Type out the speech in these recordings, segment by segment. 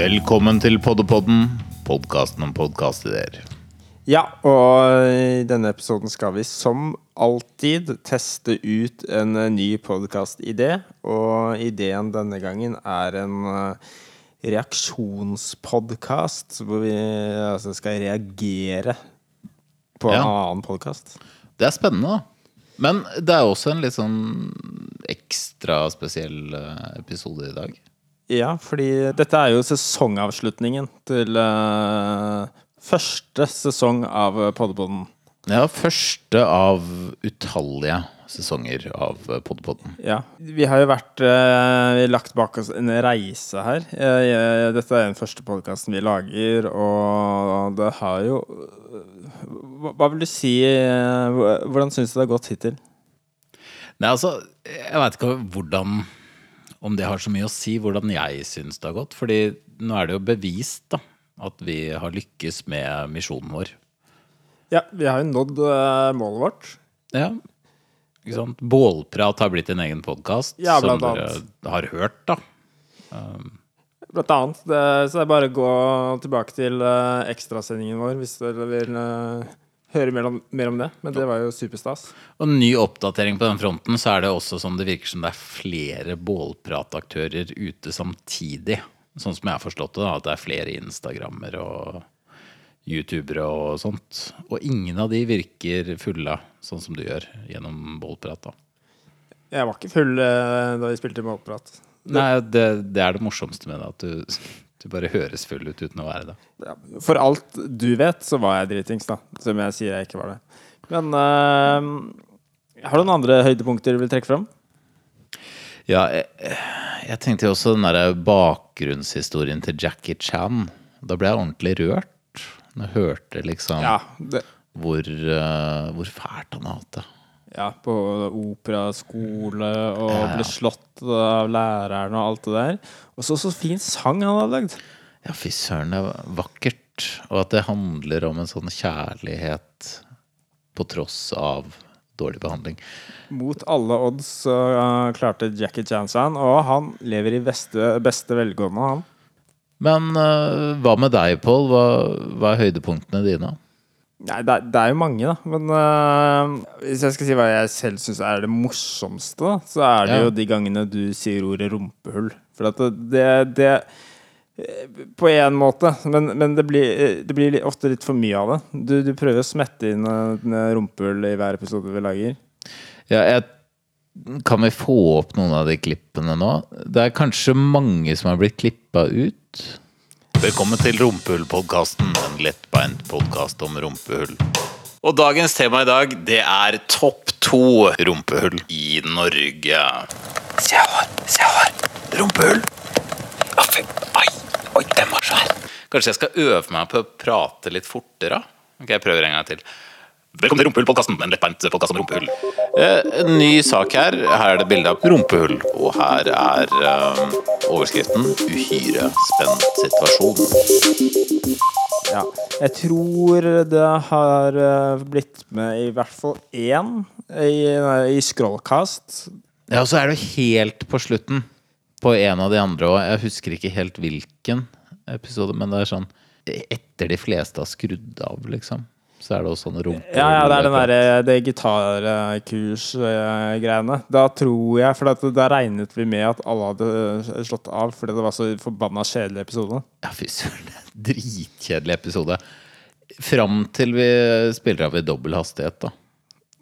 Velkommen til Poddepodden, podkasten om podkastideer. Ja, og i denne episoden skal vi som alltid teste ut en eh, ny podkastidé. Og ideen denne gangen er en eh, reaksjonspodkast hvor vi altså, skal reagere på en Ja. annen podkast. Det er spennende, da. Men det er også en litt sånn ekstra spesiell eh, episode i dag. Ja, fordi dette er jo sesongavslutningen til eh, første sesong av eh, Poddepodden. Ja, første av utallige sesonger av eh, Poddepodden. Ja. Vi har jo vært eh, lagt bak oss en reise her. Eh, dette er den første podkasten vi lager, og det har jo Hva, hva vil du si eh, Hvordan syns du det har gått hittil? Nei, altså, jeg veit ikke hvordan Om det har så mye å si hvordan jeg syns det har gått. Fordi nå er det jo bevist da, at vi har lykkes med misjonen vår. Ja, vi har jo nådd eh, målet vårt. Ja, ikke sant? Bålprat har blitt en egen podkast Ja, som dere har hørt, da. Blant annet. Det, så det er bare å gå tilbake til uh, ekstrasendingen vår hvis dere vil uh, høre mer om, mer om det. Men det var jo superstas. Og ny oppdatering på den fronten, så er det også som det virker som det er flere bålprataktører ute samtidig. Sånn som jeg har forstått det, da, at det er flere instagrammer og youtubere og sånt. Og ingen av de virker fulle, sånn som du gjør gjennom bålprat. da. Jeg var ikke full eh, da vi spilte målprat. Nei, det, det er det morsomste med det, at du, du bare høres full ut uten å være det. ja, For alt du vet, så var jeg dritings, da. Som jeg sier jeg ikke var det. Men eh, har du noen andre høydepunkter du vil trekke fram? Ja, jeg, jeg tenkte jo også den derre bakgrunnshistorien til Jackie Chan. Da ble jeg ordentlig rørt. Når jeg hørte liksom Ja, det, hvor, uh, hvor fælt han har hatt det. ja på operaskole og ble slått av læreren og alt det der. Og så så fin sang han hadde lagd. Ja, fy søren, det var vakkert. Og at det handler om en sånn kjærlighet på tross av dårlig behandling. Mot alle odds så eh, klarte Jackie Chan seg, og han lever i beste, beste velgående, han. Men uh, hva med deg, Pål? Hva, hva er høydepunktene dine? Nei, det, det er jo mange, da. Men uh, hvis jeg skal si hva jeg selv syns er det morsomste, da, så er det Ja. jo de gangene du sier ordet rumpehull. For det, det, det På én måte, men, men det, blir, eh, det blir ofte litt for mye av det. Du, du prøver å smette inn en rumpehull i hver episode vi lager. Ja, jeg, kan vi få opp noen av de klippene nå? Det er kanskje mange som har blitt klippa ut. Velkommen til Rumpehull-podkasten, en lettbeint podkast om rumpehull. Og dagens tema i dag, det er topp to rumpehull i Norge. Se her, se her. Rumpehull. Fy, oi, den var svær. Kanskje jeg skal øve meg på å prate litt fortere? Ok, jeg prøver en gang til. Velkommen til Rumpehull-podkasten, en lettbeint podkast om rumpehull. Eh, en ny sak her. Her er det bilde av rumpehull, og her er eh, overskriften 'Uhyre spent situasjon'. Ja. Jeg tror det har øh, blitt med i hvert fall én i, i Scrollcast. Ja, og så er det helt på slutten på en av de andre òg. Jeg husker ikke helt hvilken episode, men det er sånn Etter de fleste har skrudd av, liksom. Så er det også sånn rumpe Ja, ja, det er den derre det gitarkursgreiene. Da tror jeg For da regnet vi med at alle hadde slått av fordi det var så forbanna kjedelig episode. Ja, fy søren. Dritkjedelig episode. Fram til vi spiller av i dobbel hastighet, da.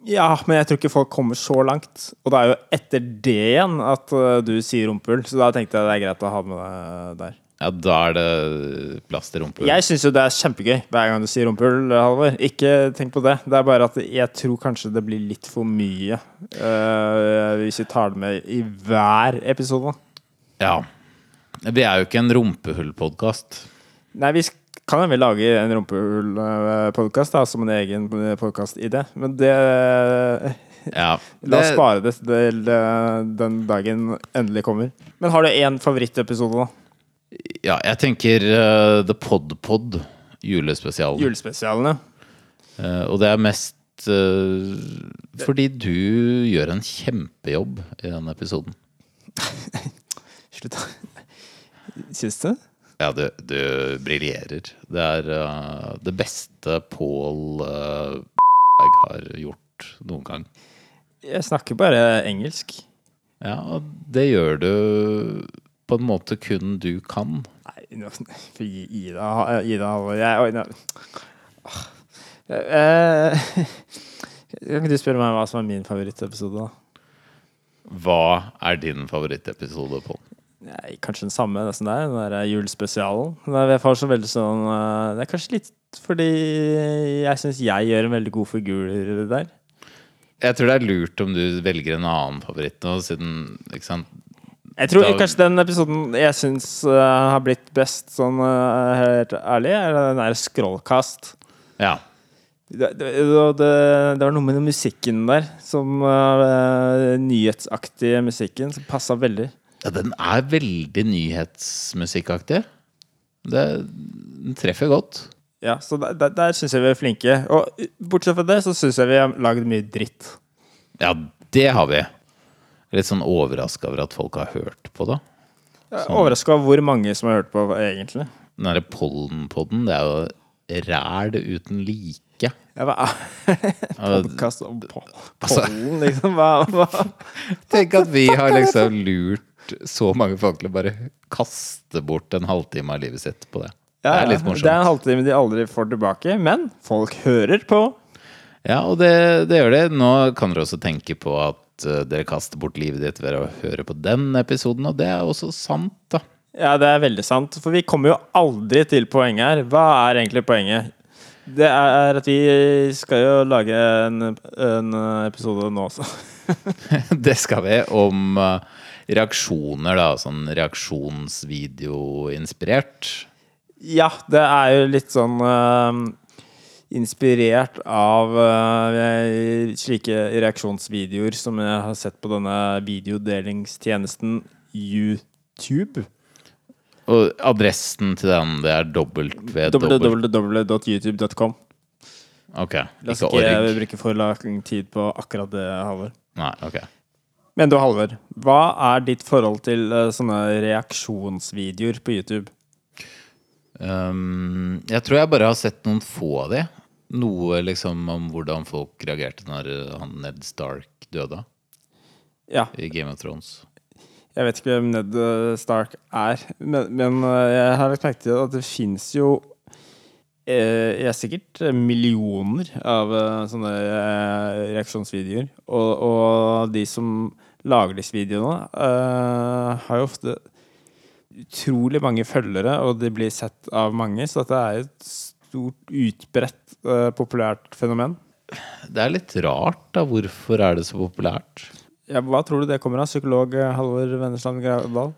Ja, men jeg tror ikke folk kommer så langt. Og det er jo etter det igjen at uh, du sier rumpehull, så da tenkte jeg det er greit å ha med deg der. Ja, da er det plass til rumpehull. Jeg syns jo det er kjempegøy hver gang du sier rumpehull, Halvor. Ikke tenk på det. Det er bare at jeg tror kanskje det blir litt for mye uh, hvis vi tar det med i hver episode. Ja. Vi er jo ikke en rumpehullpodkast. Nei, vi sk- jeg vel lage en rumpehull-podkast som en egen podkast-idé, men det Ja, La oss det- spare det til eh, den dagen endelig kommer. Men har du én favorittepisode, da? Ja, jeg tenker uh, The Podpod, julespesialen. Julespesialene. Uh, og det er mest uh, fordi du gjør en kjempejobb i den episoden. Slutt. Syns du? Ja, du, du briljerer. Det er uh, det beste Pål uh, har gjort noen gang. Jeg snakker bare engelsk. Ja, og det gjør du på en måte kun du kan. Nei, gi Ida Ida Jeg Oi, Eh, Kan ikke du spørre meg hva som er min favorittepisode, da? Hva er din favorittepisode, Pål? Nei, kanskje den samme, nesten der. Den der julespesialen. Jeg får så veldig sånn eh, Det er kanskje litt fordi jeg syns jeg gjør en veldig god figur der. Jeg tror det er lurt om du velger en annen favoritt nå, siden ikke sant? Jeg tror Da- kanskje den episoden jeg syns uh, har blitt best, sånn uh, helt ærlig, er den der scrollkast. Ja. Det, det, det, det var noe med den musikken der, som uh, nyhetsaktige musikken, som passa veldig. Ja. Den er veldig nyhetsmusikkaktig. Det, den treffer godt. Ja, så der, der, der syns jeg vi er flinke. Og bortsett fra det, så syns jeg vi har lagd mye dritt. Ja, det har vi. Litt sånn overraska over at folk har hørt på det. Er overraska over hvor mange som har hørt på, egentlig. Den derre pollenpodden, det er jo ræl uten like. Ja, hva podkast om Altså- pollen, liksom? Hva, hva? Tenk at vi har liksom lurt så mange folk til å bare kaste bort en halvtime av livet sitt på det. Ja, det er litt morsomt. Det er en halvtime de aldri får tilbake, men folk hører på. Ja, og det, det gjør det. Nå kan dere også tenke på at eh, dere kaster bort livet ditt ved å høre på den episoden, og det er også sant, da. Ja, det er veldig sant. For vi kommer jo aldri til poenget her. Hva er egentlig poenget? Det er at vi skal jo lage en, en episode nå også. Det skal vi om eh, reaksjoner, da. Sånn reaksjonsvideo-inspirert. Ja, det er jo litt sånn uh, inspirert av uh, slike reaksjonsvideoer som jeg har sett på denne videodelingstjenesten YouTube. Og adressen til den, det er www. www.youtube.com. Ok, La oss ikke ikke org. bruke for lang tid på akkurat det, Halvor. Nei, ok. Men du, Halvor, hva er ditt forhold til uh, sånne reaksjonsvideoer på YouTube? Um, jeg tror jeg bare har sett noen få av de. Noe liksom om hvordan folk reagerte når uh, han Ned Stark døde Ja, i Game of Thrones. jeg vet ikke hvem Ned eh, Stark er, men, men eh, jeg har lagt merke til at det fins jo eh, Jeg er sikkert millioner av eh, sånne eh, reaksjonsvideoer. Og, og de som lager disse videoene, eh, har jo ofte utrolig mange følgere, og de blir sett av mange, så dette er et stort, utbredt, uh, populært fenomen. Det er litt rart, da. Hvorfor er det så populært? Ja, hva tror du det kommer av? Psykolog eh, Halvor Vennesland Gravdal?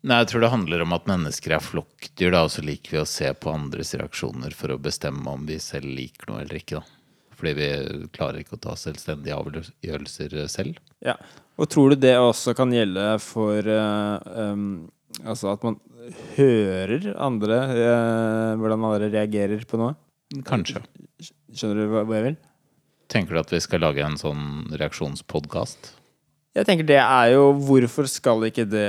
Nei, jeg tror det handler om at mennesker er flokkdyr, da, og så liker vi å se på andres reaksjoner for å bestemme om vi selv liker noe eller ikke, da. Fordi vi klarer ikke å ta selvstendige avgjørelser selv. Ja. Og tror du det også kan gjelde for uh, um, Altså at man hører andre uh, Hvordan andre reagerer på noe? Kanskje. Skjønner du hva jeg vil? Tenker du at vi skal lage en sånn reaksjonspodkast? Jeg tenker det er jo Hvorfor skal ikke det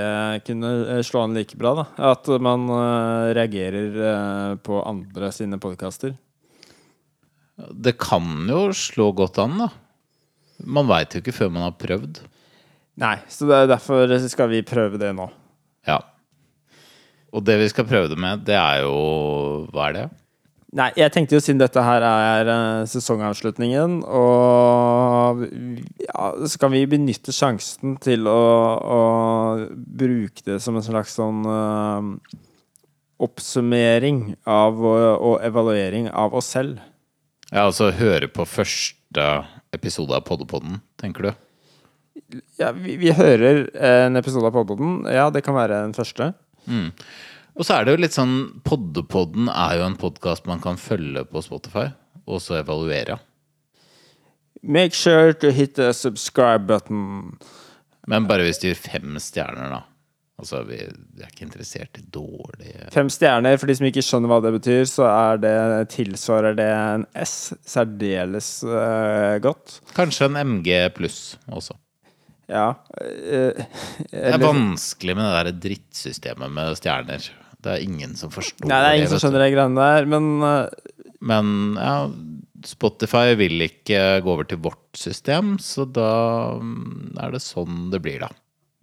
kunne eh, slå an like bra, da? At man eh, reagerer eh, på andre sine podkaster. Det kan jo slå godt an, da. Man veit jo ikke før man har prøvd. Nei, så det er derfor skal vi prøve det nå. Ja. Og det vi skal prøve det med, det er jo Hva er det? Nei, jeg tenkte jo siden dette her er eh, sesongavslutningen, og ja, så kan vi benytte sjansen til å, å bruke det som en slags sånn uh, oppsummering av og, og evaluering av oss selv. Ja, altså høre på første episode av Poddepodden, tenker du? Ja, vi, vi hører en episode av Poddepodden. Ja, det kan være den første. Og så er det jo litt sånn Poddepodden er jo en podkast man kan følge på Spotify, og så evaluere. Make sure to hit the subscribe button. Men bare hvis du gir fem stjerner, da. Altså, vi, vi er ikke interessert i dårlige Fem stjerner, for de som ikke skjønner hva det betyr, så er det, tilsvarer det en S. Særdeles uh, godt. Kanskje en MG pluss også. Ja. eh, Det er vanskelig med det der drittsystemet med stjerner. Det er ingen som forstår Nei, det er ingen som skjønner de greiene der, men uh, Men ja, Spotify vil ikke gå over til vårt system, så da mm, er det sånn det blir, da.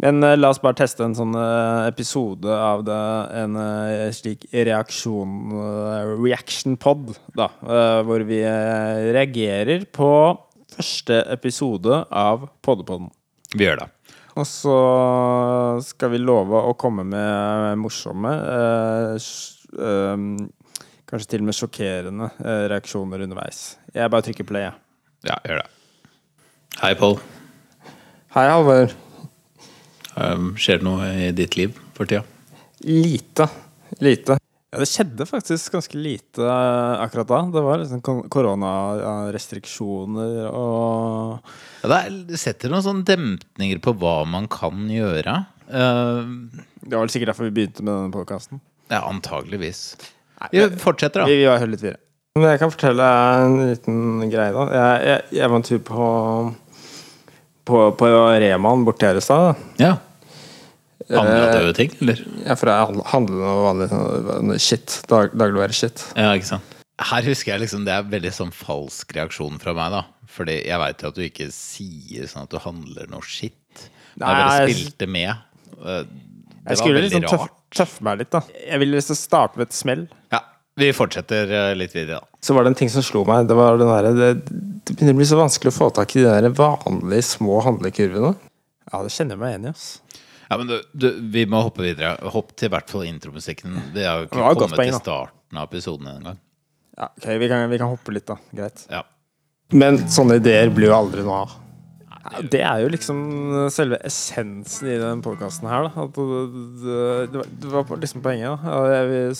Men uh, la oss bare teste en sånn uh, episode av det, en uh, slik reaksjon Reaction pod, da. hvor vi reagerer på første episode av Poddepoden. Vi gjør det. Og så skal vi love å komme med morsomme, kanskje til og med sjokkerende reaksjoner underveis. Jeg bare trykker play, jeg. Ja, gjør det. Hei, Pål. Hei, Halvor. Um, skjer det noe i ditt liv for tida? Lite. Lite. Ja, det skjedde faktisk ganske lite eh, akkurat da. Det var liksom koronarestriksjoner og Ja, det, er, setter noen sånne demtninger på hva man kan gjøre. Uh, Det var vel sikkert derfor vi begynte med denne podkasten. ja, antageligvis. Vi fortsetter, da. vi var litt videre. Men jeg kan fortelle en liten greie, da. Jeg, jeg, jeg var en tur på på, på Remaen borti her i stad. Ja. Handla du ting, eller? Ja, for jeg handler noe vanlig sånn shit. Dag, Dagligvare-shit. Ja, ikke sant. Her husker jeg liksom Det er veldig sånn falsk reaksjon fra meg, da. Fordi jeg veit jo at du ikke sier sånn at du handler noe shit. Men jeg bare spilte med. Eh, Det Jeg var skulle veldig liksom tøff, tøffe meg litt, da. Jeg ville liksom starte med et smell. Ja, vi fortsetter eh, litt videre, da. Så var det en ting som slo meg. Det var den derre det, det begynner å bli så vanskelig å få tak i de der vanlige små handlekurvene. Ja, det kjenner jeg meg igjen i, ass. Ja, men du, du, vi må hoppe videre. Hopp til i hvert fall intromusikken. Det har jo ikke kommet poeng, til starten av episoden engang. Ja, ok, vi kan, vi kan hoppe litt, da. Greit. Ja. Men sånne ideer blir jo aldri noe av. Det er jo liksom selve essensen i den podkasten her, da. At det, det, det, var, liksom poenget. da Jeg vil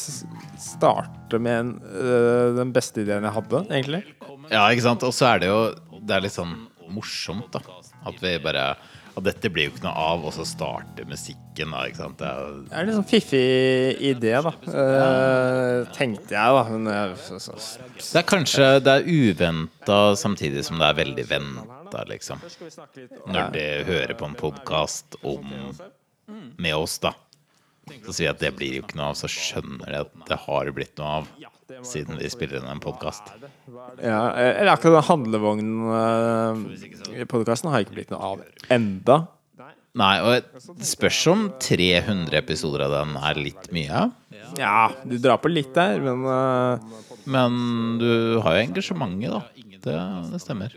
starte med en, øh, den beste ideen jeg hadde, egentlig. ja, ikke sant. Og så er det jo Det er litt sånn morsomt, da. At vi bare At dette blir jo ikke noe av, og så starter musikken, da. Ikke sant. Det er, jo- Det er en litt sånn fiffig idé, da. Eh, tenkte jeg, da. Men jeg, så, det er kanskje Det er uventa samtidig som det er veldig venta, liksom. Når de hører på en podkast om med oss, da. Så sier jeg at det blir jo ikke noe av, så skjønner de at det har blitt noe av. Siden vi spiller inn en podkast. ja, eller akkurat den handlevogn-podkasten har ikke blitt noe av enda. Nei, og det spørs om 300 episoder av den er litt mye. Ja, du drar på litt der, men eh, Men du har jo engasjementet, da. Det, det stemmer.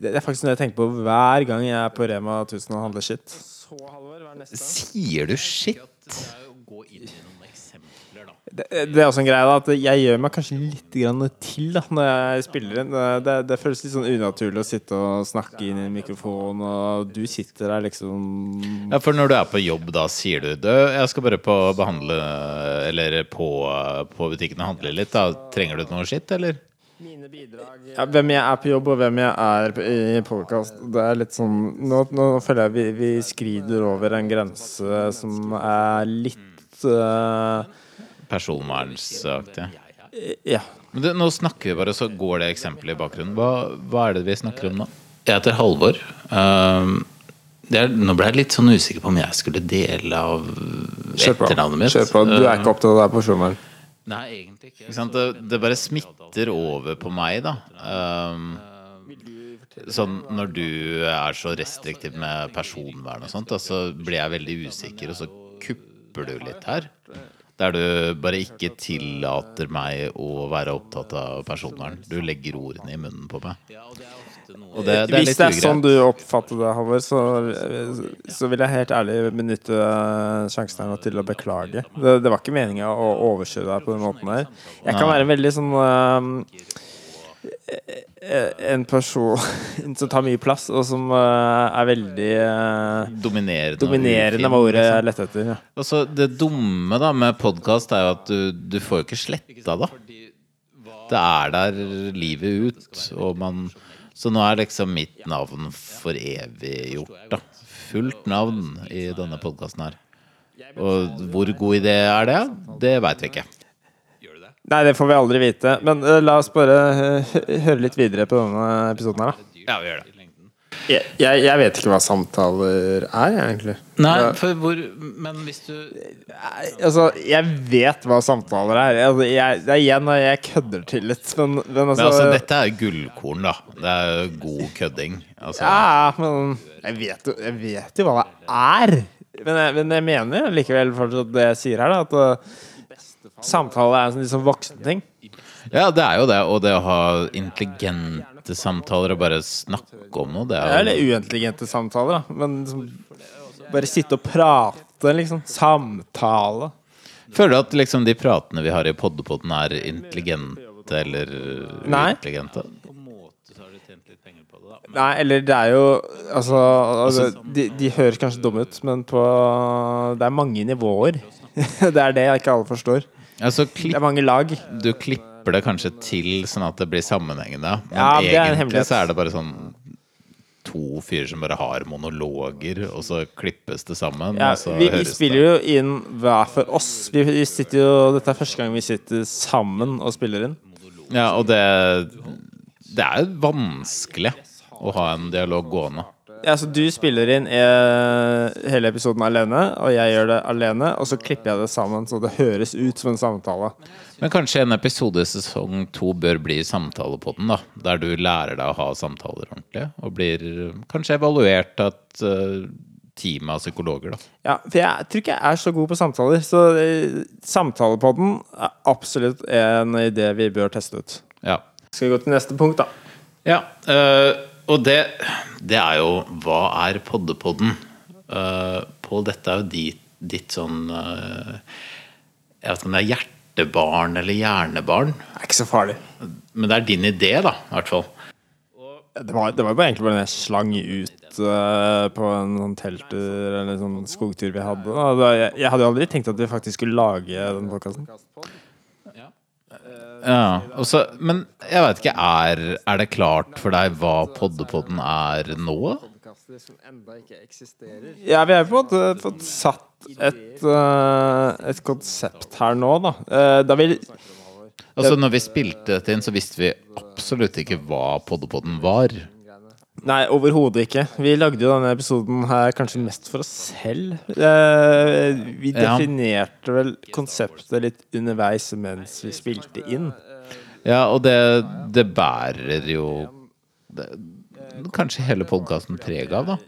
det er faktisk noe jeg tenker på hver gang jeg er på Rema 1000 og handler shit. Sier du shit? Det, det er også en greie da At jeg gjør meg kanskje litt grann til da når jeg spiller inn. Det, det føles litt sånn unaturlig å sitte og snakke inn i en mikrofon, og du sitter der liksom Ja, for når du er på jobb, da sier du du, jeg skal bare på behandle Eller på, på butikken og handle litt, da. Trenger du noe skitt, eller? ja, Hvem jeg er på jobb, og hvem jeg er på- i podkast, det er litt sånn Nå, nå føler jeg vi, vi skrider over en grense som er litt eh, Personvernsaktig. Ja. Men det, nå snakker vi bare, så går det eksempelet i bakgrunnen. Hva, hva er det vi snakker om nå? Jeg heter Halvor. Ehm, det er, nå ble jeg litt sånn usikker på om jeg skulle dele av etternavnet mitt. Kjør på. Du er ikke opptatt av det her personvern. Nei, egentlig ikke. sant? Det, det bare smitter over på meg, da. Um, sånn når du er så restriktiv med personvern og sånt, da, så blir jeg veldig usikker, og så kupper du litt her. Der du bare ikke tillater meg å være opptatt av personvern. Du legger ordene i munnen på meg. Og det, det er Hvis det er sånn du oppfatter det, Halvor, så, så vil jeg helt ærlig benytte sjansen her nå til å beklage. Det, det var ikke meninga å overkjøre deg på den måten der. Jeg kan være veldig sånn eh, En person som tar mye plass, og som eh, er veldig eh, Dominerende. dominerende, var ordet liksom. jeg lette etter. Ja. Altså, det dumme da med podkast er jo at du, du får jo ikke sletta det. Det er der livet ut, og man Så nå er liksom mitt navn for evig gjort, da. Fullt navn i denne podkasten her. Og hvor god idé er det? Det veit vi ikke. Nei, det får vi aldri vite. Men uh, la oss bare uh, høre litt videre på denne episoden her, da. Ja, vi gjør det. Jeg, jeg, jeg vet ikke hva samtaler er, egentlig. Nei, for hvor Men hvis du Altså, jeg vet hva samtaler er. Altså, jeg, det er igjen jeg kødder til litt, men, men Men altså, altså, dette er gullkorn, da. Det er god kødding. Altså, Ja, men jeg vet jo, jeg vet jo hva det er. Men jeg, men jeg mener likevel fortsatt det jeg sier her, da. At uh, samtale er en liksom litt sånn voksenting. ja, det er jo det. Og det å ha intelligente samtaler og bare snakke om noe, det er Eller jo uintelligente samtaler, da. Men liksom, bare sitte og prate, liksom. Samtale. Føler du at liksom de pratene vi har i Poddepodden er intelligente eller uintelligente? Da. Nei, eller det er jo Altså, altså de, de høres kanskje dumme ut, men på Det er mange nivåer. det er det jeg ikke alle forstår. Altså, Det er mange lag. du klipper det kanskje til sånn at det blir sammenhengende. Men Ja, det er en egentlig hemmelighet. så er det bare sånn to fyrer som bare har monologer, og så klippes det sammen. Ja, vi, vi spiller spiller jo inn hver for oss. Vi, vi sitter jo, Dette er første gang vi sitter sammen og spiller inn. Ja, og det Det er jo vanskelig å ha en dialog gående. Ja, så Du spiller inn eh, hele episoden alene, og jeg gjør det alene. Og så klipper jeg det sammen så det høres ut som en samtale. Men kanskje en episode i sesong to bør bli samtalepodden, da. Der du lærer deg å ha samtaler ordentlig, og blir kanskje evaluert av et uh, team av psykologer, da. Ja, For jeg tror ikke jeg er så god på samtaler. Så eh, Samtalepodden er absolutt en idé vi bør teste ut. Ja. Skal vi gå til neste punkt, da? Ja, øh, og det, det er jo Hva er poddepodden? Uh, Pål, dette er jo ditt, ditt sånn uh, Jeg vet ikke om det er hjertebarn eller hjernebarn, Det er ikke så farlig. men det er din idé, da, i hvert fall. Det var, det var bare egentlig bare en jeg slang ut uh, på en sånn telttur eller en sånn skogtur vi hadde. Jeg, jeg hadde jo aldri tenkt at vi faktisk skulle lage den podkasten. Ja, også, men jeg vet ikke, er, er det klart for deg hva poddepodden er nå? Ja, vi har på en måte fått satt et, eh, et konsept her nå, da. Eh, da vi Altså, når vi spilte dette inn, så visste vi absolutt ikke hva poddepodden var. Nei, overhodet ikke. Vi lagde jo denne episoden her kanskje mest for oss selv. Eh, vi definerte vel konseptet litt underveis mens vi spilte inn. Ja, og det, det bærer jo det, kanskje hele podkasten preg av, da.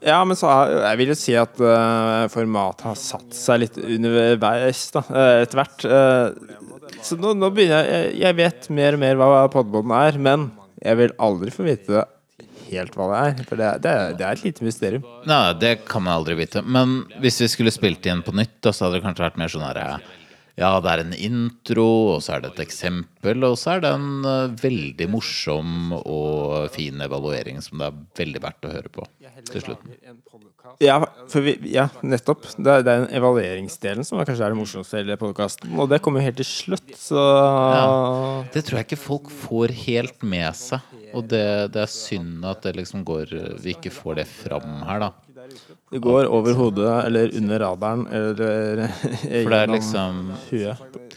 Ja, men så er, jeg vil jo si at uh, formatet har satt seg litt underveis, da, uh, etter hvert. Uh, så nå, nå begynner jeg Jeg vet mer og mer hva podboden er, men jeg vil aldri få vite helt hva det er. For det, det, det er et lite mysterium. Nei, det kan man aldri vite. Men hvis vi skulle spilt igjen på nytt, da, så hadde det kanskje vært mer sånn herre Ja, det er en intro, og så er det et eksempel, og så er det en eh, veldig morsom og fin evaluering som det er veldig verdt å høre på til slutten. Ja, vi, ja nettopp. Det er, det er den evalueringsdelen som er kanskje er det morsomste i podkasten. Og det kommer helt til slutt, så Det tror jeg ikke folk får helt med seg. Og det, det er synd at det liksom går vi ikke får det fram her, da. Det går over hodet eller under radaren eller For det er liksom huet.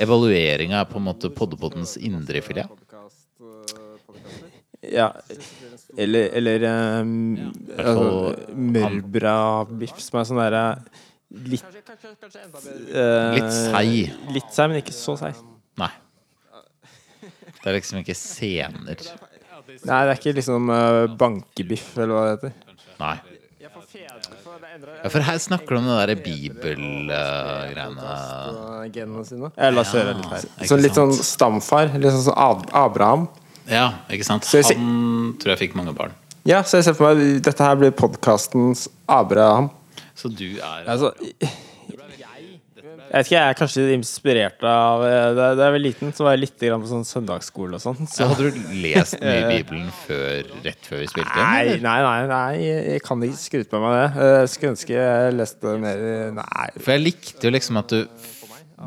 Evalueringa er på en måte poddepoddens indrefilet. Ja. Eller, eller um, altså, mørbra-biff som er sånn derre litt uh, Litt seig. Litt seig, men ikke så seig. Nei. Det er liksom ikke sener. Nei, det er ikke liksom uh, bankebiff, eller hva det heter. Nei. Ja, for her snakker du om det derre bibelgreiene. Genene sine. Jeg la oss høre litt her. Så litt sånn stamfar. Litt sånn som Ab Abraham. Ja, ikke sant? Han tror jeg fikk mange barn. Ja, så jeg ser for meg dette her blir podkastens Abraham. Så du er Altså Jeg vet ikke, jeg er kanskje inspirert av eh, Da jeg var liten, så var jeg litt grann på sånn søndagsskole og sånn. Så hadde du lest mye i Bibelen før, rett før vi spilte? Nei, nei, nei, nei, jeg kan ikke skryte på meg det. Jeg skulle ønske jeg leste mer Nei. For jeg likte jo liksom at du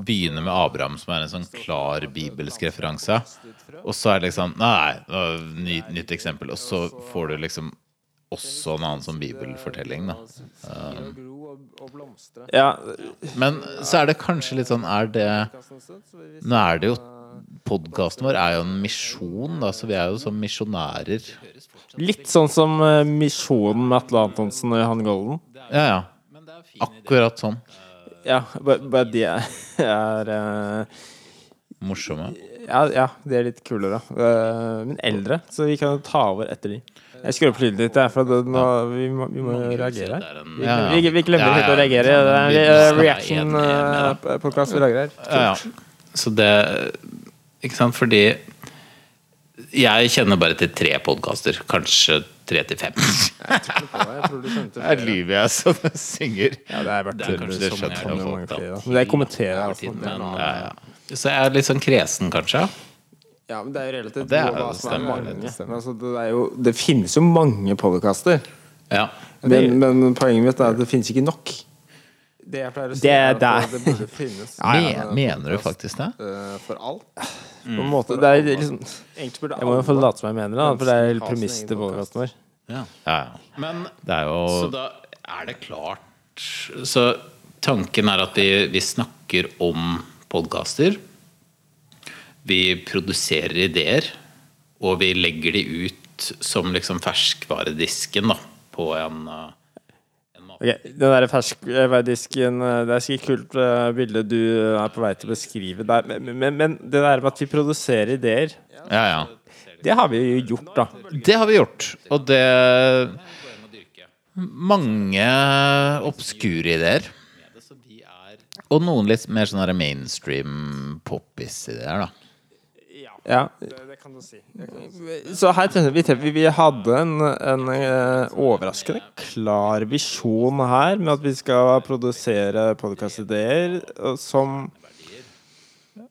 begynner med Abraham, som er en sånn klar bibelsk referanse, og så er det liksom Nei, nytt, nytt eksempel. Og så får du liksom også en annen sånn bibelfortelling, da. Ja, Men så er det kanskje litt sånn Er det Nå er det jo Podkasten vår er jo en misjon, da, så vi er jo som misjonærer. litt sånn som eh, Misjonen med Atle Antonsen og Johan Golden. Ja, ja. Akkurat sånn. Ja, bare bare de er, er uh, Morsomme. ja, ja, de er litt kulere. Uh, men eldre, så vi kan jo ta over etter de. Jeg skrur opp lyden litt, jeg, for det, nå, vi, må, vi må jo reagere her. Vi, vi, vi glemmer Ja, helt å reagere. Det er Vi- vi en skal reaction-podkast vi lager her. Ja, ja. Så det Ikke sant, fordi jeg kjenner bare til tre podkaster. Kanskje tre til fem. Det er livet jeg som synger. Ja, det er Det er kanskje det sånn Det skjønner. Men jeg kommenterer Det er ja, ja. Så jeg er litt sånn kresen, kanskje. Ja, men det er jo relativt Det er- det, er stemmer, mange. det stemmer. Altså, det, er jo, det finnes jo mange podkaster, Ja. men, men poenget mitt er at det finnes ikke nok. Det jeg pleier å si, Det er at det burde finnes ja, en mener du faktisk det? eh, for alt. På en måte, det er liksom burde Jeg må jo få late som jeg mener det, for det er premisset til podkasten vår. Ja, ja. Men Det er jo Så da er det klart Så tanken er at vi, vi snakker om podkaster. Vi produserer ideer, og vi legger de ut som liksom ferskvaredisken da, på en, eh, en mat. Ok, Den der ferskvaredisken Det er sikkert kult eh, bilde du er på vei til å beskrive der, men, men, men det der med at vi produserer ideer, Ja, ja. det har vi jo gjort, da. Det har vi gjort, og det Mange obskure ideer. Og noen litt mer sånn mainstream poppis-ideer, da. Ja, det kan du si. Så her tenker vi, vi, vi hadde en, en eh, overraskende klar visjon her med at vi skal produsere podkastideer og som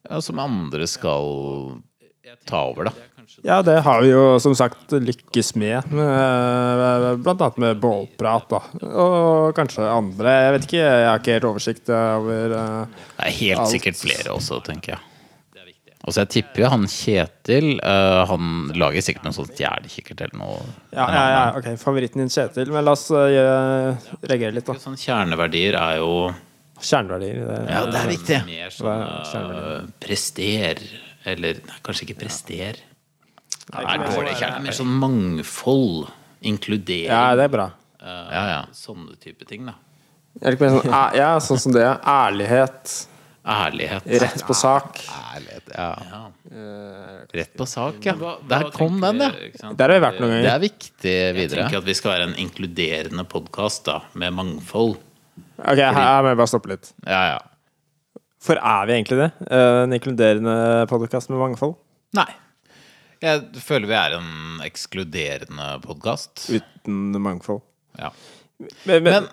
Ja, som andre skal ta over, da. Ja, det har vi jo som sagt lykkes med, med blant annet med bålprat, da. Og kanskje andre. Jeg vet ikke, jeg har ikke helt oversikt over uh, Det er helt Alt. sikkert flere også, tenker jeg. Og så jeg tipper jo han Kjetil uh, Han lager sikkert noe sånt stjernekikkert eller noe. Ja, ja, ja, ok, favoritten din Kjetil. Men la oss uh, reagere litt, da. Sånn kjerneverdier er jo Kjerneverdier. Det, Ja, det er viktig. mer sånn er eh, prester Eller nei, kanskje ikke prester. Det er dårlig kjerne. Mer sånn mangfold. Inkludering. Ja, det er bra. Uh, Ja, ja. Sånne type ting, da. Jeg liker mer sånn, ja, sånn som det. Ærlighet. Ærlighet. Rett på sak. Ærlighet. Ja. Ja. Rett på sak, ja. Der kom den, ja. Der har vi vært noen Det er viktig videre. Jeg tenker at vi skal være en inkluderende podkast med mangfold. Ok, her må jeg bare stoppe litt. Ja, ja. For er vi egentlig det? Eh, En inkluderende podkast med mangfold? Nei. Jeg føler vi er en ekskluderende podkast. Uten mangfold. Ja. Men, men, Men-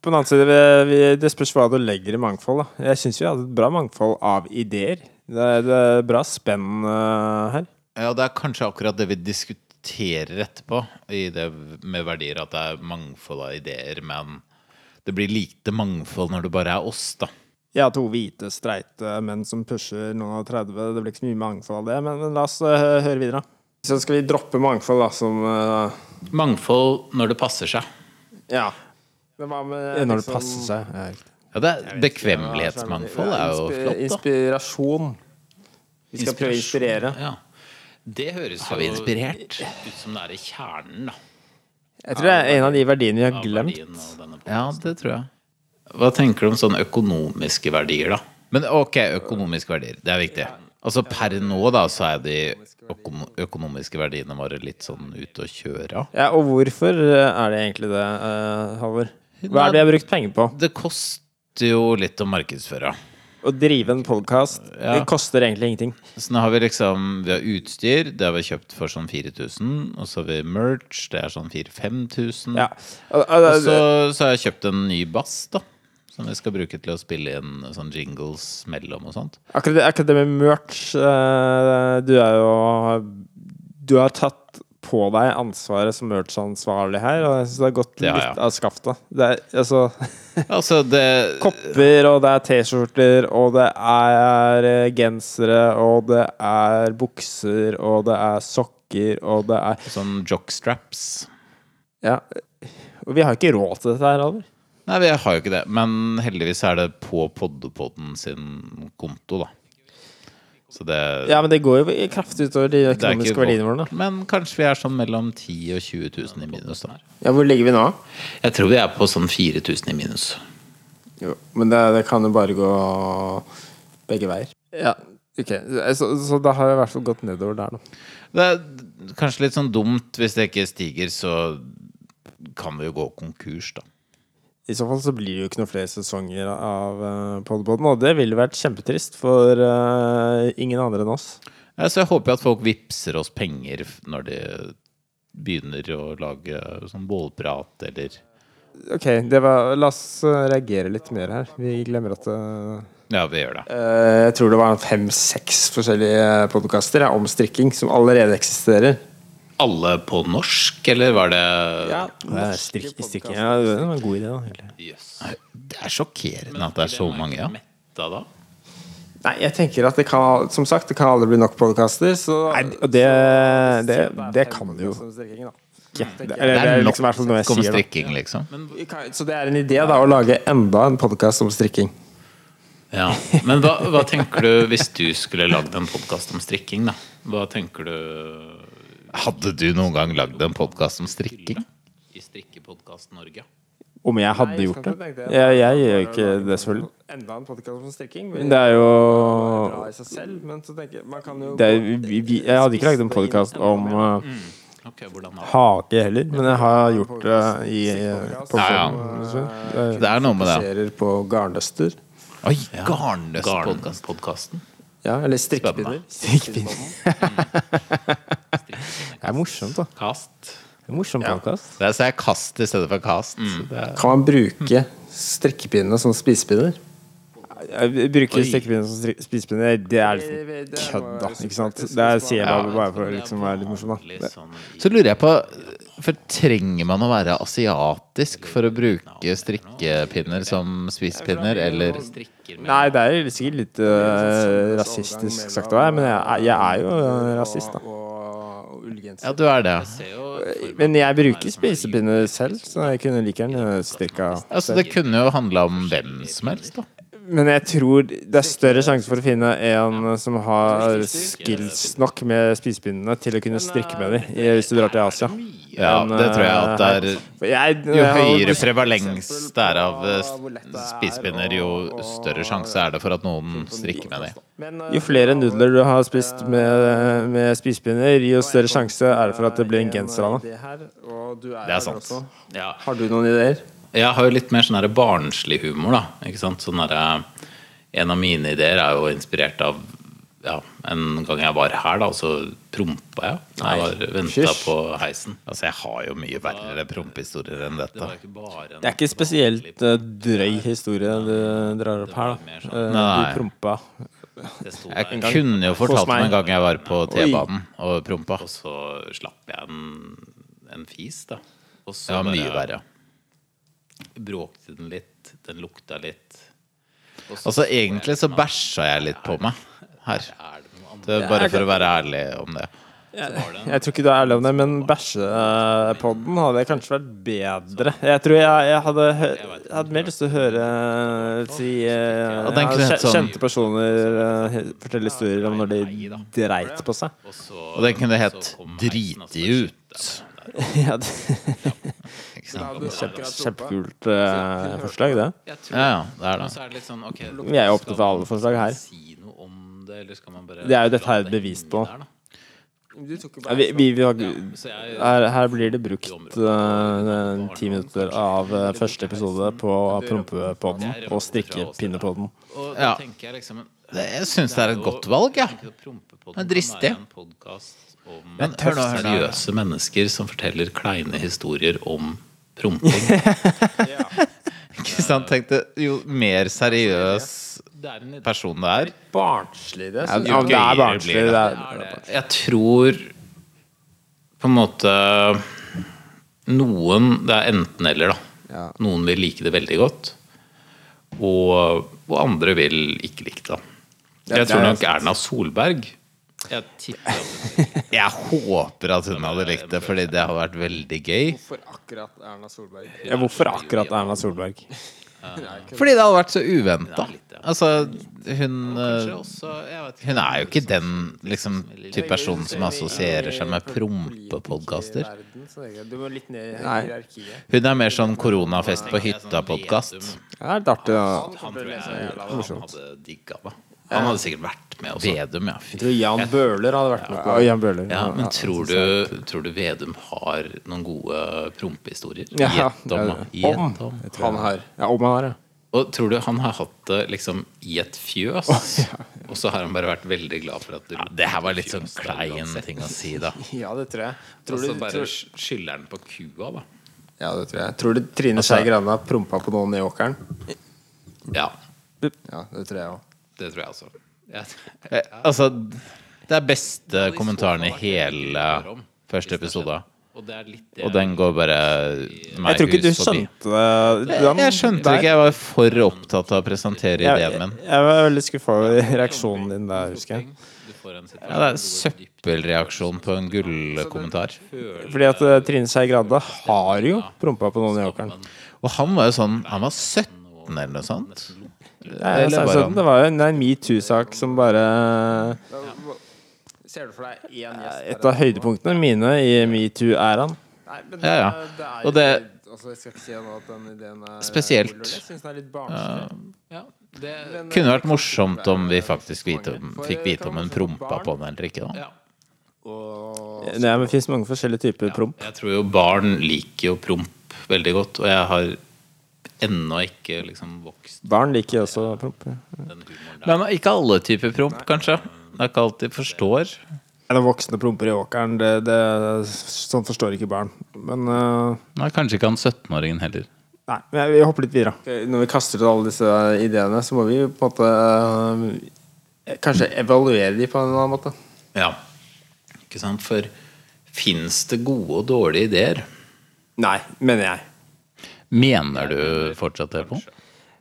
på den annen side, vi, vi, det spørs hva du legger i mangfold. Da. Jeg syns vi hadde et bra mangfold av ideer. Det er, det er bra spenn uh, her. ja, det er kanskje akkurat det vi diskuterer etterpå, i det med verdier, at det er mangfold av ideer, men det blir lite mangfold når det bare er oss, da. Ja, to hvite, streite menn som pusher noen av 30. Det blir ikke så mye mangfold av det, men, men la oss uh, høre videre. Så skal vi droppe mangfold, da, som uh... Mangfold når det passer seg. Ja. Men hva med Når det liksom- passer seg. Ja, riktig. Ja, det er, bekvemmelighetsmangfold er jo flott, da. Inspirasjon. Vi skal prøve å inspirere. Ja. Det høres jo ut som det er i kjernen, da. Jeg tror det er en av de verdiene vi har glemt. Ja, det tror jeg. Hva tenker du om sånne økonomiske verdier, da? Men ok, økonomiske verdier. Det er viktig. Altså per nå, da, så er de økonomiske verdiene våre litt sånn ute å kjøre. Ja, og hvorfor er det egentlig det, eh, Halvor? Hva er det vi har brukt penger på? Det koster jo litt å markedsføre. Å drive en podkast, Ja. det koster egentlig ingenting. Så nå har vi liksom Vi har utstyr, det har vi kjøpt for sånn 4000. Og så har vi merch, det er sånn 4000-5000. Ja. Og, og, Og så, så har jeg kjøpt en ny bass, da. Som vi skal bruke til å spille inn sånn jingles mellom og sånt. akkurat, det, akkurat det med merch eh, Du er jo Du har tatt på deg ansvaret som merch-ansvarlig her, og jeg syns det har gått Ja, litt ja. av skaftet. Det er altså Altså, det kopper, og det er T-skjorter, og det er eh, gensere, og det er bukser, og det er sokker, og det er Sånn jockstraps. Ja. Og vi har ikke råd til dette her, Alver. Nei, vi har jo ikke det. Men heldigvis er det på Poddepodden sin konto, da. Så det Ja, men det går jo kraftig utover de økonomiske verdiene våre. Men kanskje vi er sånn mellom 10 og 20 000 i minus, da. Ja, hvor ligger vi nå? Jeg tror vi er på sånn 4000 i minus. Jo, men det, det kan jo bare gå begge veier. Ja, ok. Så, så da har jeg i hvert fall gått nedover der, da. Det er kanskje litt sånn dumt hvis det ikke stiger, så kan vi jo gå konkurs, da. I så fall så blir det jo ikke noen flere sesonger av uh, Podpodden, og det ville vært kjempetrist for uh, ingen andre enn oss. Ja, Så jeg håper at folk vippser oss penger når de begynner å lage sånn bålprat eller Ok, det var, la oss eh, reagere litt mer her. Vi glemmer at uh, Ja, vi gjør det. Uh, Jeg tror det var fem-seks forskjellige podkaster om strikking som allerede eksisterer. Alle på norsk, eller var det Strikk, strikking. Ja, det var en god idé, da. egentlig. Det er sjokkerende at det er så mange, ja. Metta da? Nei, jeg tenker at det kan Som sagt, det kan aldri bli nok podkaster, så Nei, og det, det, det kan det jo ikke. Det, eller, det er liksom i hvert fall noe jeg Kom sier, da. strikking, liksom. Vi kan- Så det er en idé da å lage enda en podkast om strikking. Ja. Men hva, hva tenker du hvis du skulle lagd en podkast om strikking, da? Hva tenker du Hadde du noen gang lagd en podkast om strikking? i Strikkepodkast Norge? Om jeg hadde gjort det? Jeg, jeg gjør ikke det, selvfølgelig. Enda en podkast om strikking? Det er jo bra i seg selv, men så tenker jeg det er, vi, vi, Jeg hadde ikke lagd en podkast om uh, okay, hage heller, men jeg har gjort det i uh, på Ja, ja. Det er noe med det. Fokuserer på garnnøster. Oi, ja. garnnøstpodkasten. Ja, eller strikkepinner. Strikkepinner. det er morsomt, da. Kast. Det er en morsom podkast. er, så jeg kast i stedet for kast. Mm. Er, Kan man bruke strekkepinnene som spisepinner? Bruke bruker strikkepinner som spisepinner. Det er liksom kødd, da. Ikke sant? Det er- sier jeg bare, bare for å liksom være litt morsom, da. Sånn så lurer jeg på For trenger man å være asiatisk for å bruke strikkepinner som spisepinner, eller Nei, det er sikkert litt uh, rasistisk sagt men jeg, jeg er jo rasist, da. Ja, du er det. ser Men jeg bruker spisepinne selv, så jeg kunne like gjerne strikka Altså, det kunne jo handla om hvem som helst, da. Men jeg tror det er større sjanse for å finne en som har skills nok med spisepinnene til å kunne strikke med dem hvis du drar til Asia. Ja, det tror jeg at det er jeg, Jo høyere prevalens det er av eh, spisepinner, jo større sjanse er det for at noen strikker med dem. Jo flere nudler du har spist med, med spisepinner, jo større sjanse er det for at det blir en genser av det. Det er sant. Har du noen ideer? Jeg har jo litt mer sånn barnslig humor, da. Ikke sant? Sånn der, en av mine ideer er jo inspirert av ja, En gang jeg var her, da, så prompa jeg. Jeg var venta på heisen. Altså, jeg har jo mye verre prompehistorier enn dette. Det, ikke en Det er ikke spesielt eh, drøy historie du drar opp her, da. sånn- Eh. Du prompa. Jeg kunne jo fortalt meg. om en gang jeg var på T-banen og prompa. og så slapp jeg en, en fis, da. Og så var mye verre. Bråkte den litt. Den lukta litt. Altså, egentlig så bæsja jeg litt på meg her. Er det er bare for å være ærlig om det. Jeg tror ikke du er ærlig om det, men bæsjepodden hadde kanskje vært bedre. Jeg tror jeg, jeg hadde, jeg hadde mer lyst til å høre si eh, hett sånn- Kjente personer eh, fortelle historier om når de dreit på seg. Og den kunne hett kom heisen, og så 'Driti ut'. Ja, det kjempekult uh, forslag, det. Ja, ja, det er det. så det litt sånn, Vi er jo opptatt av alle forslag her. Si noe om det, eller skal man bare Det er jo dette her bevist bevis på. der. Ja, Vi, vi, vi har, her, her blir det brukt eh, ti minutter av uh, første episode på prompepodden og strikkepinnepodden. Ja. jeg liksom Det- Jeg syns det er et godt valg, ja. at Prompepodden Det er dristig. Om Men hør nå, hør nå. seriøse mennesker som forteller kleine historier om promping. Ikke sant? Tenk det, jo mer seriøs er person det er, Barnslig, det. Ja, Ja, det er barnslig. det. Er. Jeg tror på en måte Noen Det er enten-eller, da. Ja. Noen vil like det veldig godt, og, og andre vil ikke like det. Jeg tror nok Erna Solberg Jeg tipper Jeg håper at hun hadde likt det, fordi det hadde vært veldig gøy. Hvorfor akkurat Erna Solberg? Ja, hvorfor akkurat Erna Solberg? Fordi det hadde vært så uventa. Altså, hun eh. Hun er jo ikke den liksom, type person som assosierer seg med prompepodkaster. Hun er mer sånn koronafest på hytta-podkast. Det er litt artig, da. Morsomt. Han hadde det. Sikkert vært med også. Vedum, ja. Jeg tror Jan Bøhler hadde vært med på Ja, Jan Bøhler. Ja, men tror du, tror du Vedum har noen gode prompehistorier? Ja, Gjett om, ja, om. Han har. Ja, om han har, ja. Og tror du han har hatt det liksom i et fjøs, og så har han bare vært veldig glad for at du Det her var litt sånn klein ting å si, da. Ja, det tror jeg. Og så bare tror, sk- skylder han på kua, da. ja, det tror jeg. Tror du Trine Skei Grande har prompa på noen i åkeren? Ja, Ja, det tror jeg òg. Det tror jeg også. Jeg, Eh, Altså, det er beste kommentaren i hele første episode. og det er litt det Og den går bare meg Jeg tror ikke du skjønte det. Jeg, jeg skjønte det ikke. Jeg var for opptatt av å presentere Jeg, ideen min. jeg var veldig skuffa over reaksjonen din der, husker jeg. Du får en Ja, det er søppelreaksjon på en gullkommentar. Fordi at eh, Trine Skei Grande har jo prompa på noen i åkeren. Og han var jo sånn Han var 17 eller noe sånt. Ja, Eller bare det var jo en, en metoo-sak som bare Ser du for deg Et av høydepunktene mine i metoo-æraen. Ja, ja. Og det altså, Jeg skal ikke si at den ideen er Spesielt. Jeg syns den er litt barnslig. Ja, det, kunne vært morsomt om vi faktisk vite om, fikk vite om en prompa på den eller ikke. da ja. Nei, men Det fins mange forskjellige typer promp. Jeg tror jo barn liker jo promp veldig godt, og jeg har ennå ikke liksom vokst Barn liker også promp. ja. Men ikke alle typer promp, kanskje. Det er ikke alltid forstår. Er det voksne promper i åkeren? Det, det, sånn forstår ikke barn. Men uh, Nei, kanskje ikke han 17-åringen heller. Nei, men vi hopper litt videre. Når vi kaster ut alle disse ideene, så må vi på en måte uh, Kanskje evaluere de på en eller annen måte. Ja, ikke sant? For fins det gode og dårlige ideer? Nei, mener jeg. Mener du fortsatt det på?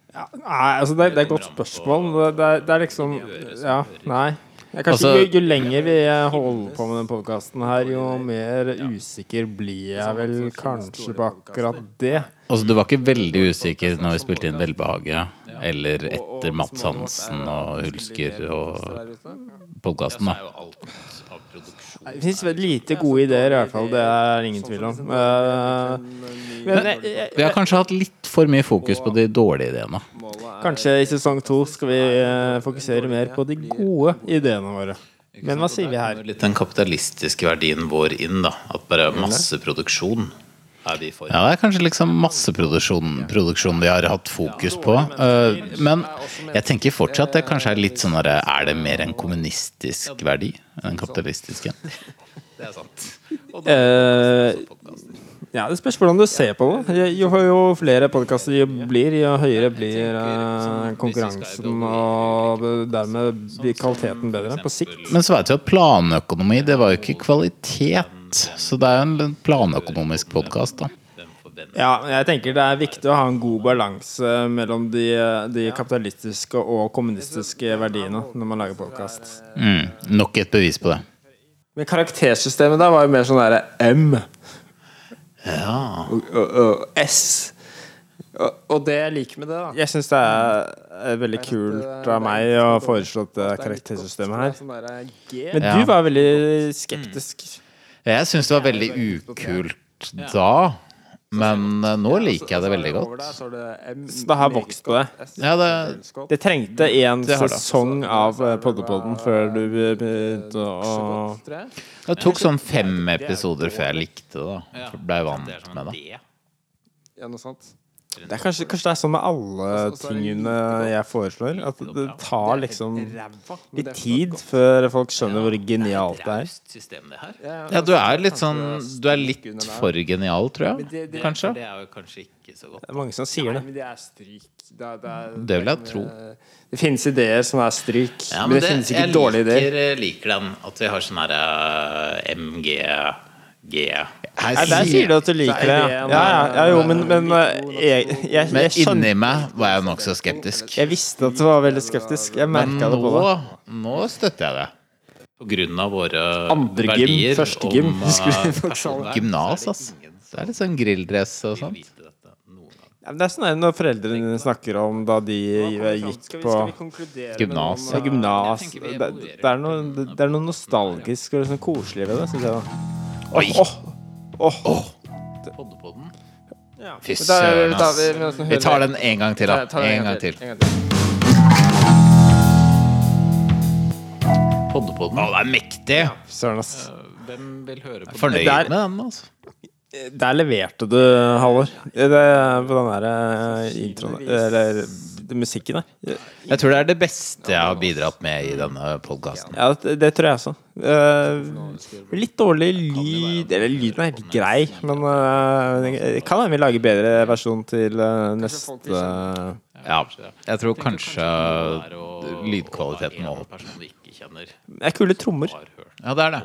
Ja, nei, altså det, det er et godt spørsmål. Det, det, er, det er liksom Ja, nei. Kanskje, Altså- jo, jo lenger vi holder på med den podkasten her, jo mer usikker blir jeg vel kanskje på akkurat det. Altså, du var ikke veldig usikker når vi spilte inn Velbehaget, eller etter Mats Hansen og Hulsker og podkasten, Det produksjon. Fins lite gode ideer, i hvert fall. Det er ingen tvil om. Men Vi har kanskje hatt litt for mye fokus på de dårlige ideene. kanskje i sesong to skal vi eh, fokusere mer på de gode ideene våre. Men hva sier vi her? Litt den kapitalistiske verdien vår inn, da. At bare masseproduksjon er vi for. Ja, det er kanskje liksom masseproduksjon produksjon vi har hatt fokus på. Eh, men jeg tenker fortsatt det kanskje er litt sånn derre Er det mer en kommunistisk verdi enn en kapitalistisk en? Det er sant. Eh, ja, Det spørs hvordan du ser på det. Jo, jo flere podkaster det blir, jo høyere blir eh, konkurransen, og dermed blir kvaliteten bedre på sikt. Men så vet vi at planøkonomi, det var jo ikke kvalitet. Så det er jo en planøkonomisk podkast, da. Ja, jeg tenker det er viktig å ha en god balanse mellom de, de kapitalistiske og kommunistiske verdiene når man lager podkast. Mm, nok et bevis på det. Men karaktersystemet der var jo mer sånn derre M Ja. og, og, og S. Og, og det jeg liker med det, da Jeg syns det er, er veldig kult av meg å foreslå det karaktersystemet her. Men du var veldig skeptisk. Jeg syns det var veldig ukult da, men eh, nå liker jeg det veldig godt. Så det har vokst på det. Ja, det, Det trengte én sesong av eh, Poddepodden før du begynte å det tok sånn fem episoder før jeg likte det. da. Blei vant med det. Det er kanskje, kanskje det er sånn med alle tingene jeg foreslår. At det tar liksom litt tid før folk skjønner hvor genialt det er. Raust system, det her. Ja, du er litt sånn Du er litt for genial, tror jeg. Kanskje. Det er jo kanskje ikke så godt. Det er mange som sier det. Det vil jeg tro. Det finnes ideer som er stryk, men det, finnes ikke dårlige ideer. Jeg liker den at vi har sånn her eh, MG G. Her Nei, der sier du at du liker det. Ja, ja, ja jo, men, men eh, jeg, jeg, jeg, Men inni meg var jeg nokså skeptisk. Jeg visste at du var veldig skeptisk. Jeg Men merka det på nå, deg. nå støtter jeg det. På grunn av våre Andre gym, verdier første gym, om, husker du eh, folk sa det? personvern, Gymnas, så er ass. ingen som Det er litt sånn grilldress og vil sånt. vite dette noen gang. Ja, men det er sånn her når foreldrene snakker om da de gikk på Gymnas. Gymnas. Jeg tenker vi Det, evaluerer er noe, det, det er noe nostalgisk og sånn koselig ved det, syns jeg. da Oi! Oh, oh, oh. Poddepodden. Ja. Fy søren, ass. vi- vi Vi tar den en gang til, da. Ja, ta En gang til. En gang til. Podde-podden. Å, det er mektig! Søren, ass. Hvem vil høre på Fornøyd med den, altså. Der leverte du, Halvor. På den der eh, introen Eller musikken der. Jeg tror det er det beste jeg har bidratt med i denne podkasten. Ja, det, det tror jeg også. Uh, litt dårlig lyd Eller lyden er grei, men uh, det kan hende vi lager bedre versjon til uh, neste Ja, jeg tror kanskje lydkvaliteten en må opp. Det er kule trommer. Ja, det er det.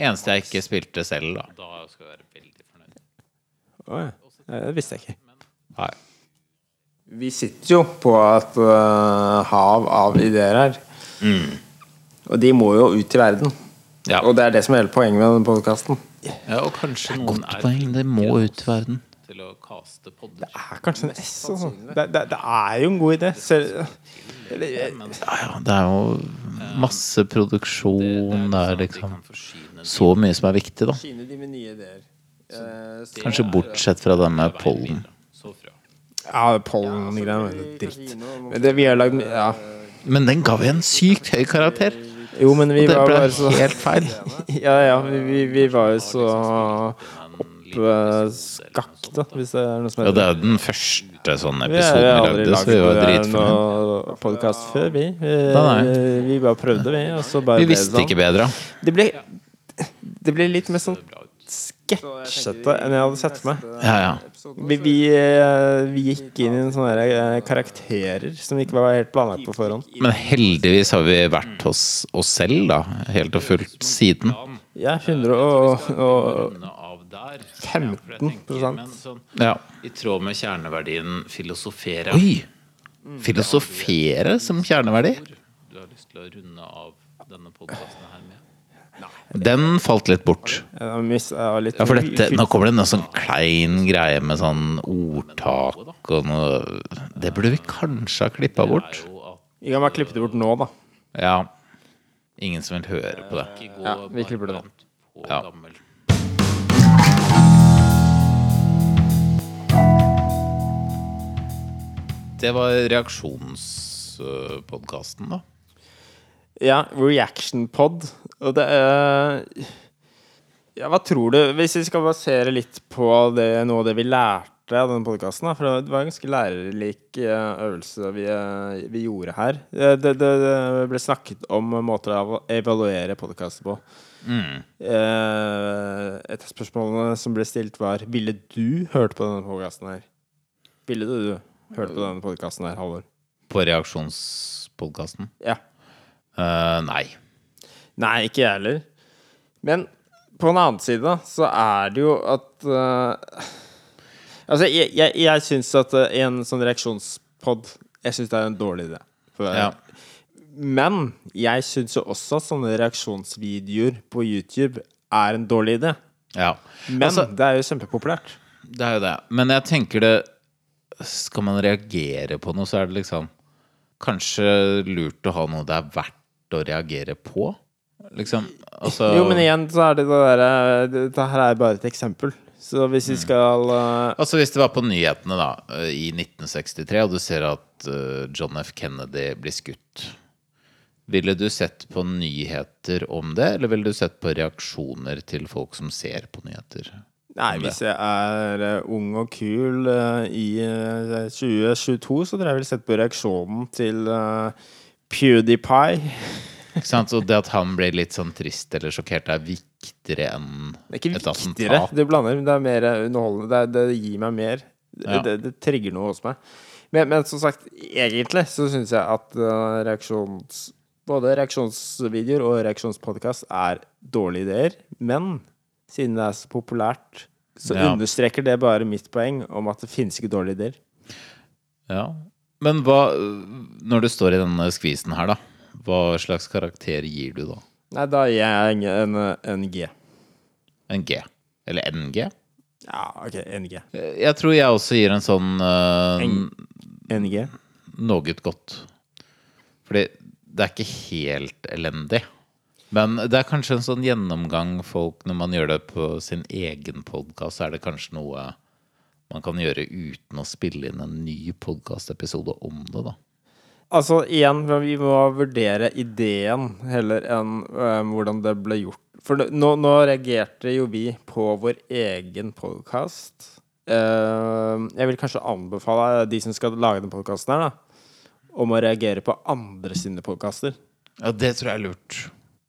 Eneste jeg ikke spilte selv, da. Da skal jeg være veldig fornøyd. Å, ja. Det visste jeg ikke. Nei. Vi sitter jo på et øh, hav av ideer her. Og de må jo ut i verden. Ja. Og det er det som er hele poenget med denne podkasten. Ja, og kanskje noen Godt er poeng. Det må ut i verden. til å kaste podder. Det er kanskje en S, altså. Det, det, det er jo en god idé. Selv, eller, Ja, ja, det er jo masse produksjon. Det er liksom så mye som er viktig, da. Eh, Kanskje bortsett fra denne pollen. Ja, pollengreiene var dritt. Men det vi har lagd Ja. Men den ga vi en sykt høy karakter. Jo, men vi Og det var ble bare så helt feil. Ja, ja, vi, vi, vi var jo så oppskakte, hvis det er noe som Ja, det er jo den første sånne Vi har episoden vi aldri lagde, så vi var lagd dritfornøyd. noen podkast før, vi. Vi, Nei, vi bare prøvde, vi. Og så bare Vi ble det visste sånn. ikke bedre. Det ble, det ble litt mer sånn sketsjete enn jeg hadde sett for meg. Ja, ja. Vi, vi, eh, vi gikk inn i en sånne eh, karakterer som ikke var helt planlagt på forhånd. Men heldigvis har vi vært hos oss selv, da. Helt og fullt siden. Ja, 100 og, og Runde av der. 15 Ja, for jeg tenker, men sånn, Ja. I tråd med kjerneverdien filosofere. Oi! Filosofere som kjerneverdi? Du har lyst til å runde av denne podkasten her med? Den falt litt bort. litt Ja, for dette, nå kommer det en sånn klein greie med sånn ordtak og noe Det burde vi kanskje ha klippa bort. Vi kan bare klippe det bort nå, da. Ja. Ingen som vil høre på det. Ja, vi klipper det nå. Ja. Det var reaksjonspodkasten, da. Ja, Reaction Pod. Og det er Ja, hva tror du? Hvis vi skal basere litt på det, noe av det vi lærte av denne podkasten, for det var en ganske lærerik eh, øvelse vi, eh, vi gjorde her. Eh, Det, det, det ble snakket om måter å evaluere podkaster på. Mm. Eh, Et av spørsmålene som ble stilt, var Ville du hørt på denne podkasten her? Ville du hørt på denne podkasten her, Halvor? På reaksjonspodkasten. Ja. Eh, nei. Nei, ikke jeg heller. Men på en annen side så er det jo at uh, Altså, jeg, jeg, jeg syns at eh, en sånn reaksjonspod Jeg syns det er en dårlig idé. Ja. Men jeg syns jo også at sånne reaksjonsvideoer på YouTube er en dårlig idé. Ja. Men Altså- det er jo kjempepopulært. Det er jo det. Men jeg tenker det Skal man reagere på noe, så er det liksom kanskje lurt å ha noe det er verdt å reagere på. Liksom. Altså Jo, men igjen så er det det derre Dette her er bare et eksempel. Så hvis Mm. vi skal uh... Altså Hvis det var på nyhetene da i 1963, og du ser at uh, John F. Kennedy blir skutt Ville du sett på nyheter om det, eller ville du sett på reaksjoner til folk som ser på nyheter? Nei, hvis jeg er uh, ung og kul eh, i eh, 2022, så hadde jeg vel sett på reaksjonen til eh, PewDiePie. Ikke sant? Og det at han blir litt sånn trist eller sjokkert, er viktigere enn Det er ikke et viktigere. attentat. Du blander, men det er mer underholdende. Det, det gir meg mer. Det, Ja. det, det trigger noe hos meg. Men, men som sagt, egentlig så syns jeg at eh, reaksjons... Både reaksjonsvideoer og reaksjonspodkast er dårlige ideer. Men siden det er så populært, så Ja. understreker det bare mitt poeng om at det finnes ikke dårlige ideer. Ja. Men hva Når du står i denne skvisen her, da. Hva slags karakter gir du da? Nei, da gir jeg en, en, en G. En G? Eller NG? Ja, ok, en G. Jeg tror jeg også gir en sånn uh, En- En G. Noe godt. Fordi det er ikke helt elendig. Men det er kanskje en sånn gjennomgang folk Når man gjør det på sin egen podkast, så er det kanskje noe man kan gjøre uten å spille inn en ny podkastepisode om det, da. Altså, igjen, vi må vurdere ideen heller enn øhm, hvordan det ble gjort. For nå, nå reagerte jo vi på vår egen podkast. jeg vil kanskje anbefale de som skal lage den podkasten her, da, om å reagere på andre sine podkaster. Ja, det tror jeg er lurt.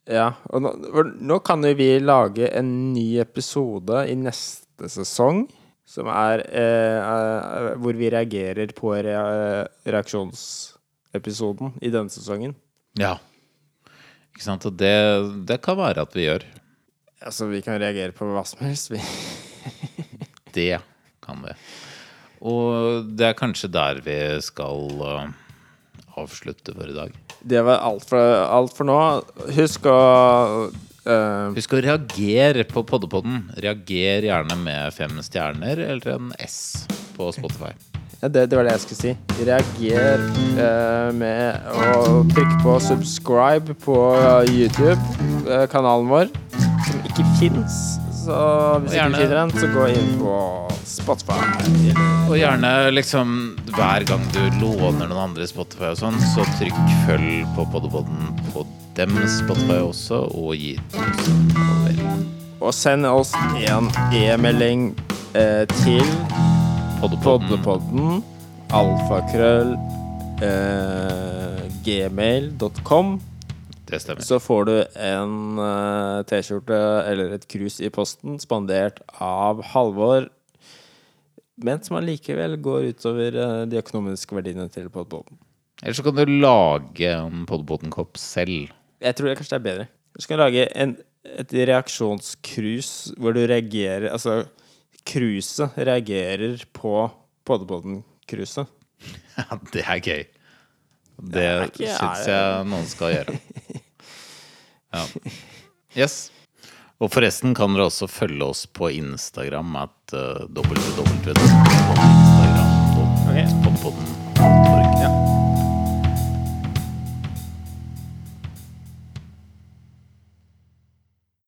Ja, og nå, nå kan jo vi lage en ny episode i neste sesong. Som er eh, eh, hvor vi reagerer på rea reaksjonsepisoden i denne sesongen. Ja. Ikke sant? Og det, det kan være at vi gjør. Altså, vi kan reagere på hva som helst, vi. Det kan vi. Og det er kanskje der vi skal uh, avslutte for i dag. Det var alt for, alt for nå. Husk å eh, Husk å reagere på Poddepodden. Reager gjerne med fem stjerner eller en S på Spotify. ja, det, det var det jeg skulle si. Reager uh, med å trykke på subscribe på YouTube-kanalen vår, som ikke fins. Så hvis gjerne- ikke finner den, så gå inn på Spotify. Og gjerne liksom hver gang du låner noen andre Spotify og sånn, så trykk følg på Poddepodden på dem Spotify også, og gi oss. Og send oss en e-melding eh, til Poddepodden. poddepodden alfakrøll eh, gmail.com. Det stemmer. Så får du en eh, T-skjorte eller et krus i posten spandert av Halvor. Men som allikevel går utover eh, de økonomiske verdiene til Poddepodden. Eller så kan du lage en Poddepodden-kopp selv. Jeg tror det kanskje er bedre. Du skal lage en, et reaksjonskrus hvor du reagerer Altså, cruiset reagerer på Poddepodden-cruiset. Ja, det er gøy. Det det syns jeg noen skal gjøre. Ja. Yes. Og forresten kan dere også følge oss på Instagram at uh, www.